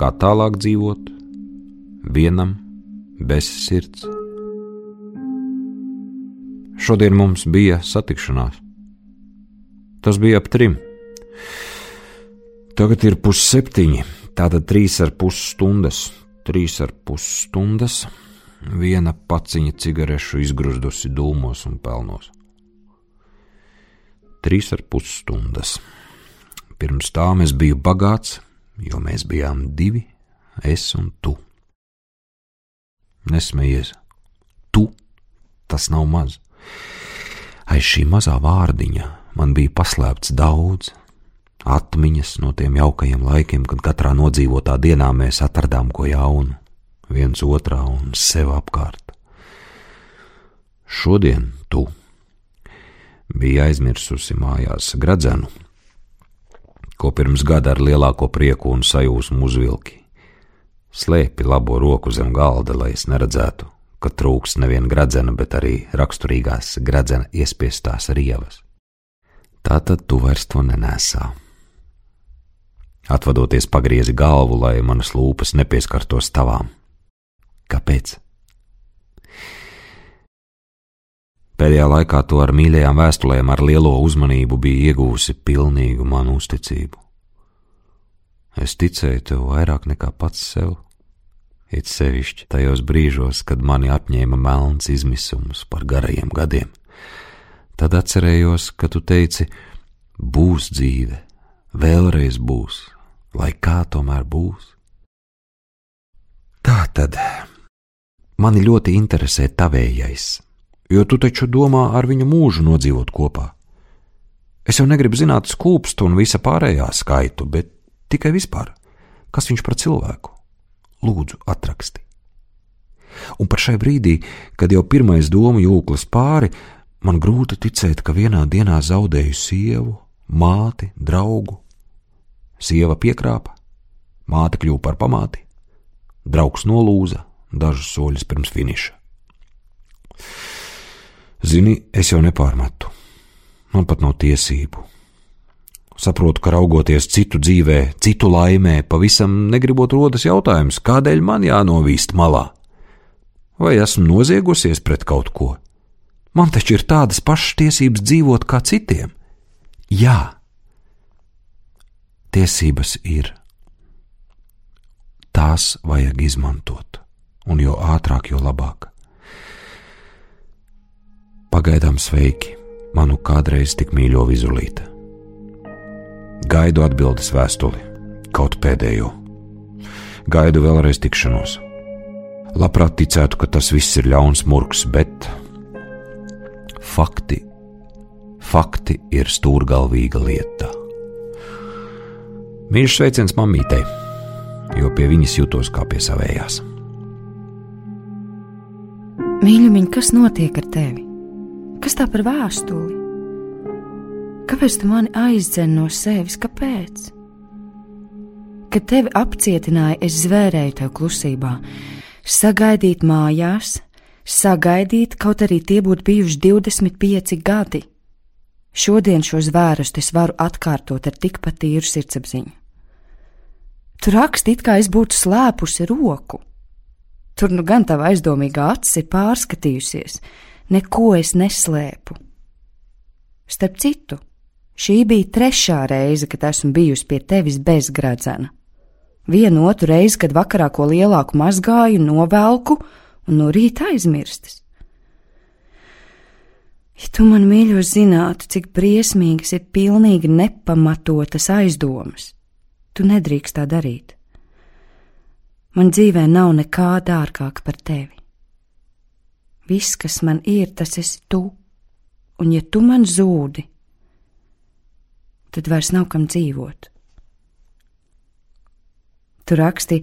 kā tālāk dzīvot, vienam bez sirds. Šodien mums bija satikšanās. Tas bija ap trim. Tagad ir pusseptiņi, tātad trīs ar pus stundas. Trīs ar pus stundas, viena paciņa cigarešu izgruzdusi dūmos un pelnos. Trīs ar pus stundas. Pirms tam es biju bagāts, jo mēs bijām divi, es un tu. Nesmējies, tu, tas nav maz. Aiz šī mazā vārdiņa man bija paslēpts daudz, atmiņas no tiem jaukajiem laikiem, kad katrā nodzīvotā dienā mēs atradām ko jaunu, viens otrā un sev apkārt. Šodien tu biji aizmirsusi mājās gradzenu, ko pirms gada ar lielāko prieku un sajūsmu uzvilki. Slēpi labo roku zem galda, lai es neredzētu, ka trūks nevien gradzena, bet arī raksturīgās gradzena iespiestās rievas. Tātad tu vairs to nenesā. Atvadoties, pagriezi galvu, lai manas lūpas nepieskartos tavām. Kāpēc? Pēdējā laikā to ar mīļajām vēstulēm, ar lielo uzmanību bija iegūsi pilnīgu manu uzticību. Es ticēju tev vairāk nekā pats sev, it sevišķi tajos brīžos, kad mani apņēma melns izmisums par garajiem gadiem. Tad atcerējos, ka tu teici, būs dzīve, vēlreiz būs, lai kā tomēr būs. Tā tad mani ļoti interesē tavējais, jo tu taču domā ar viņu mūžu nodzīvot kopā. Es jau negribu zināt skūpstu un visa pārējā skaitu, bet tikai vispār, kas viņš par cilvēku. Lūdzu, atraksti. Un par šai brīdī, kad jau pirmais domu jūklis pāri, man grūti ticēt, ka vienā dienā zaudēju sievu, māti, draugu. Sieva piekrāpa, māte kļuva par pamāti, draugs nolūza dažus soļus pirms finiša. Zini, es jau nepārmetu, man pat nav tiesību. Saprotu, ka raugoties citu dzīvē, citu laimē, pavisam negribot rodas jautājums, kādēļ man jānovīst malā? Vai esmu noziegusies pret kaut ko? Man taču ir tādas pašas tiesības dzīvot kā citiem. Jā, tiesības ir. Tās vajag izmantot, un jo ātrāk, jo labāk. Pagaidām sveiki, manu kādreiz tik mīļo vizulīti. Gaidu atbildes vēstuli, kaut pēdējo. Gaidu vēlreiz tikšanos. Labprāt ticētu, ka tas viss ir ļauns murgs, bet fakti, fakti ir stūrgalvīga lieta. Mīļš sveiciens mammītei, jo pie viņas jūtos kā pie savējās. Mīļumiņ, kas notiek ar tevi? Kas tā par vēstuli? Kāpēc tu mani aizdzen no sevis? Kāpēc? Kad tevi apcietināja, es zvērēju tev klusībā, sagaidīt mājās, sagaidīt, kaut arī tie būtu bijuši 25 gadi. Šodien šo zvērstu es varu atkārtot ar tikpat tīru sirdsapziņu. Tur rakstīt, it kā es būtu slēpusi roku. Tur nu gan tava aizdomīgā acis ir pārskatījusies, neko es neslēpu. Starp citu, šī bija trešā reize, kad esmu bijusi pie tevis bez gradzena. Vienu otru reizi, kad vakarā ko lielāku mazgāju, novelku un no rīta aizmirstas. Ja tu man mīļo zinātu, cik briesmīgas ir pilnīgi nepamatotas aizdomas, tu nedrīkst tā darīt. Man dzīvē nav nekā dārgāka par tevi. Viss, kas man ir, tas esi tu, un ja tu man zūdi, tad vairs nav kam dzīvot. Tu raksti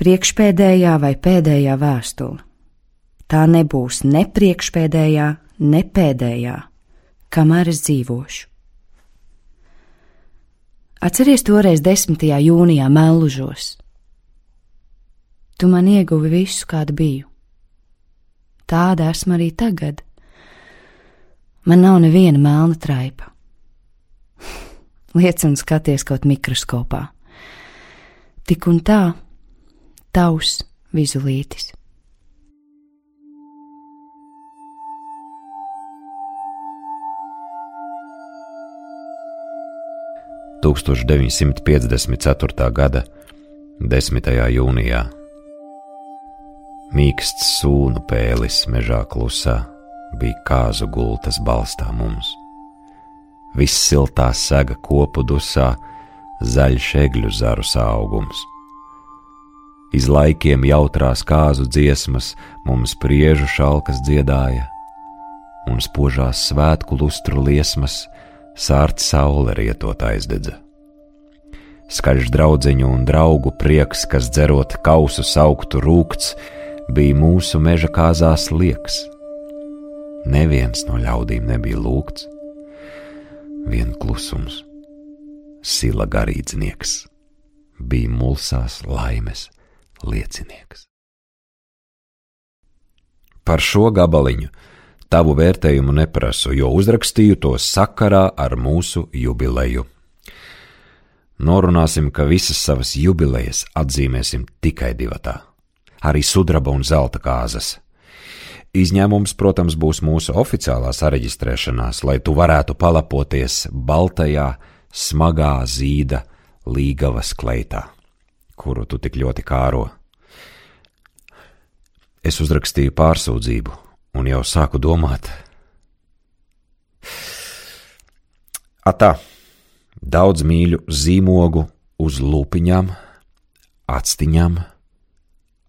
priekšpēdējā vai pēdējā vēstule. Tā nebūs ne priekšpēdējā, ne pēdējā, kamēr es dzīvošu. Atceries toreiz 10. jūnijā Mellužos. Tu man ieguvi visu, kāda biju. Tāda esmu arī tagad. Man nav neviena melna traipa. Liec un skaties kaut mikroskopā. Tik un tā, tavs vizulītis. 1954. gada 10. jūnijā. Mīksts sūnu pēlis mežā klusā bija kāzu gultas balstā mums. Viss siltā sega kopu dusā, zaļš egļu zarus augums. Iz laikiem jautrās kāzu dziesmas mums priežu šalkas dziedāja, un spožās svētku lustru liesmas sārta saule rietot aizdedza. Skaļš draudziņu un draugu prieks, kas dzerot kausu sauktu rūkts, bija mūsu meža kāzās lieks. Neviens no ļaudīm nebija lūgts, vien klusums, sila garīdznieks, bija mulsās laimes liecinieks. Par šo gabaliņu Tavu vērtējumu neprasu, jo uzrakstīju to sakarā ar mūsu jubileju. Norunāsim, ka visas savas jubilejas atzīmēsim tikai divatā, arī sudraba un zelta kāzas. Izņēmums, protams, būs mūsu oficiālā sareģistrēšanās, lai tu varētu palapoties baltajā, smagā zīda līgavas kleitā, kuru tu tik ļoti kāro. Es uzrakstīju pārsūdzību, un jau sāku domāt. Atā, daudz mīļu zīmogu uz lūpiņām, actiņām,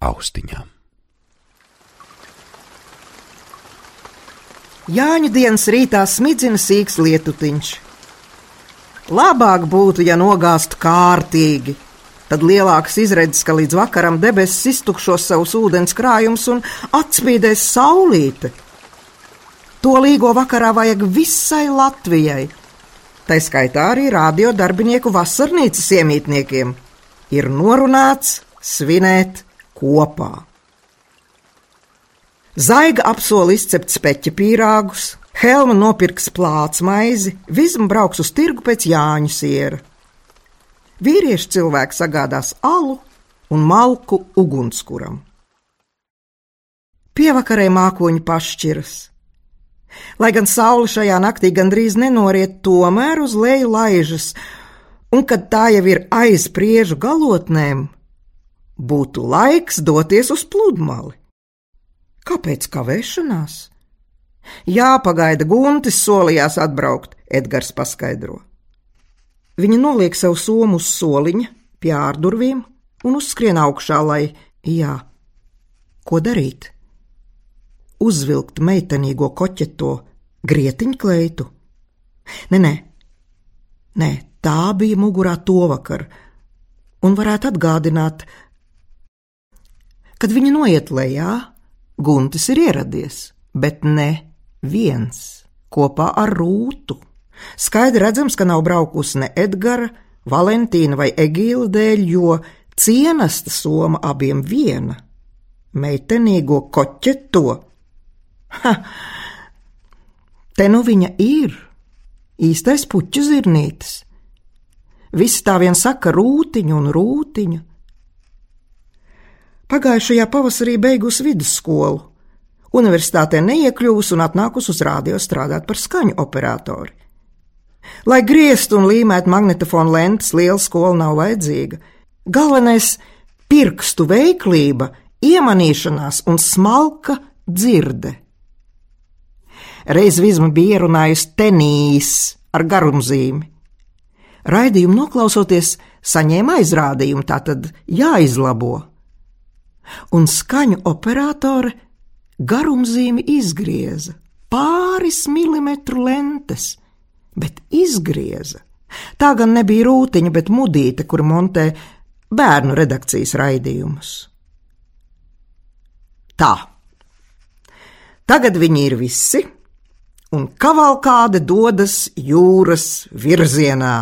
austiņām. Jāņa dienas rītā smidzina sīks lietutiņš. Labāk būtu, ja nogāztu kārtīgi, Tad lielāks izredzes, ka līdz vakaram debesis iztukšos savus ūdens krājumus un atspīdēs saulīte. To līgo vakarā vajag visai Latvijai. Tā skaitā arī radio darbinieku vasarnīcas iemītniekiem. Ir norunāts svinēt kopā. Zaiga apsola izcept speķa pīrāgus, Helma nopirks plāts maizi, Vizma brauks uz tirgu pēc Jāņu siera. Vīriešu cilvēks sagādās alu un malku ugunskuram. Pievakarē mākoņi pašķiras. Lai gan saule šajā naktī gandrīz nenoriet, tomēr uz leju laižas, un kad tā jau ir aiz priežu galotnēm, būtu laiks doties uz pludmali. Kāpēc kavēšanās? Jāpagaida guntis solījās atbraukt, Edgars paskaidro. Viņa noliek savu somu uz soliņa, pie ārdurvīm un uzskrien augšā, lai, jā, ko darīt? Uzvilkt meitenīgo koķeto grietiņkleitu? Nē, nē, nē, tā bija mugurā to vakar, un varētu atgādināt, kad viņa noiet lejā, Guntis ir ieradies, bet ne viens kopā ar rūtu. Skaidri redzams, ka nav braukusi ne Edgara, Valentīna vai Egīla dēļ, jo cienasta soma abiem viena - meitenīgo koķeto. Ha! Te nu viņa ir, īstais puķu zirnītis. Visi tā vien saka rūtiņu un rūtiņu. Pagājušajā pavasarī beigusi vidusskolu, universitātē neiekļuvusi un atnākusi uz rādio strādāt par skaņu operatoru. Lai grieztu un līmētu magnetofonu lentes, liela skola nav vajadzīga. Galvenais - pirkstu veiklība, iemanīšanās un smalka dzirde. Reiz Vizma bija ierunājusi tenīs ar garumzīmi. Raidījumu noklausoties, saņēma aizrādījumu, tā tad jāizlabo. Un skaņu operatore garumzīmi izgrieza pāris milimetru lentes bet izgrieza. Tā gan nebija rūtiņa, bet mudīte, kur montē bērnu redakcijas raidījumus. Tā. Tagad viņi ir visi, un kavalkāde dodas jūras virzienā.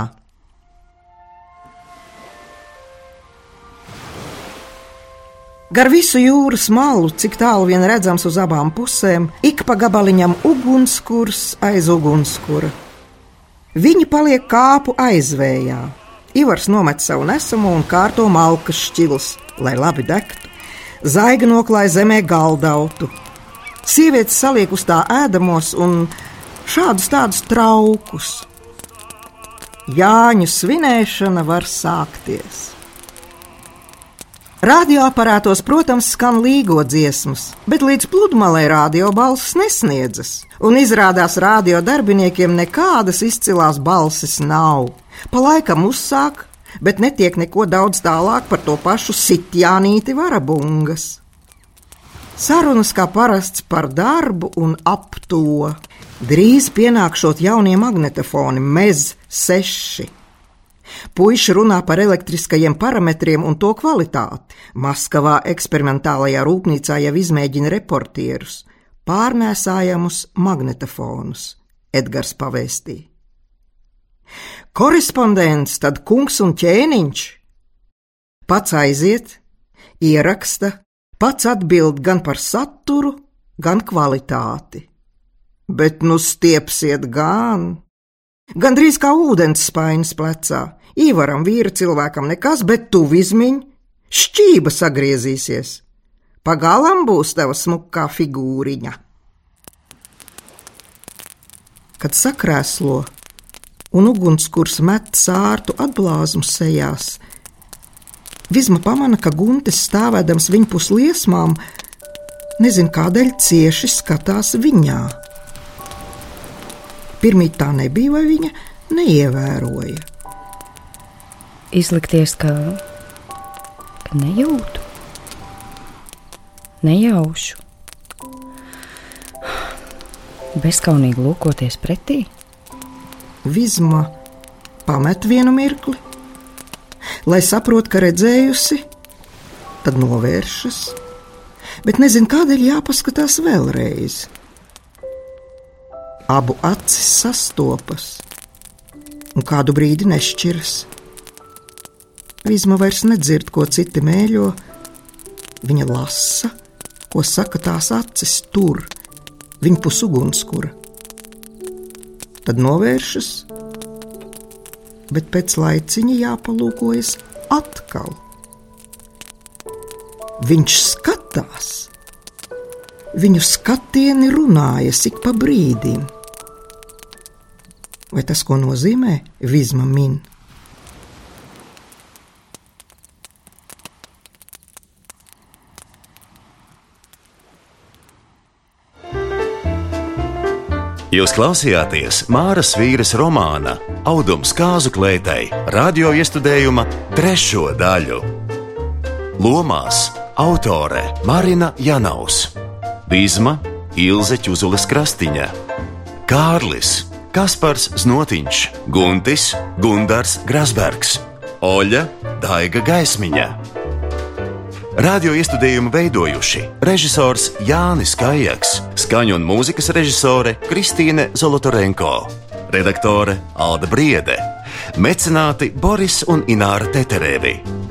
Gar visu jūras malu, cik tālu vien redzams uz abām pusēm, ik pa gabaliņam ugunskurs aiz ugunskura. Viņi paliek kāpu aizvējā. Ivars nomet savu nesamo un kārto malkas šķilus, lai labi degtu. Zaiga noklāja zemē galdautu. Sievietes saliek uz tā ēdamos un šādus tādus traukus. Jāņu svinēšana var sākties. Radioaparātos, protams, skan līgo dziesmas, bet līdz pludmalei radio balss nesniedzas, un izrādās radio darbiniekiem nekādas izcilās balsis nav. Pa laikam uzsāk, bet netiek neko daudz tālāk par to pašu sitjānīti varabungas. Sarunas kā parasts par darbu un ap to. Drīz pienākšot jaunie magnetofoni, mez seši. Puiši runā par elektriskajiem parametriem un to kvalitāti. Maskavā eksperimentālajā rūpnīcā jau izmēģina reportierus, pārnēsājamus magnetofonus, Edgars pavēstīja. Korespondents, tad kungs un ķēniņš. Pats aiziet, ieraksta, pats atbild gan par saturu, gan kvalitāti. Bet nu stiepsiet gan! Gandrīz kā ūdens spainis plecā. Īvaram vīra cilvēkam nekas, bet tu vizmiņ, šķība sagriezīsies. Pagalam būs tava smukā figūriņa. Kad sakrēslo un ugunskurs met sārtu atblāzmu sejās, Vizma pamana, ka Guntes stāvēdams viņa pusliesmām, nezin kādēļ cieši skatās viņā. Pirmīt tā nebija, vai viņa neievēroja. Izlikties, ka, ka nejūtu, nejaušu. Bezskaunīgi lūkoties pretī. Vizma pamet vienu mirkli, lai saprotu, ka redzējusi, tad novēršas, bet nezinu, kādēļ jāpaskatās vēlreiz. Abu acis sastopas un kādu brīdi nešķiras. Vizma vairs nedzird, ko citi mēļo. Viņa lasa, ko saka tās acis tur, viņa pusugunskura. Tad novēršas, bet pēc laiciņa jāpalūkojas atkal. Viņš skatās, viņu skatieni runāja ik pa brīdim. Vai tas, ko nozīmē vizma min? Jūs klausījāties Māras vīras romāna Audums kāzu klētei radio iestudējuma trešo daļu. Lomās autore Marina Janaus, Bīzma Ilze Čuzules Krastiņa, Kārlis Kaspars Znotiņš, Guntis, Gundars Grasbergs, Oļa, Daiga Gaismiņa. Radio iestudējumu veidojuši režisors Jānis Kājaks, skaņu un mūzikas režisore Kristīne Zolotorenko, redaktore Alda Briede, mecenāti Boris un Ināra Teterēvi.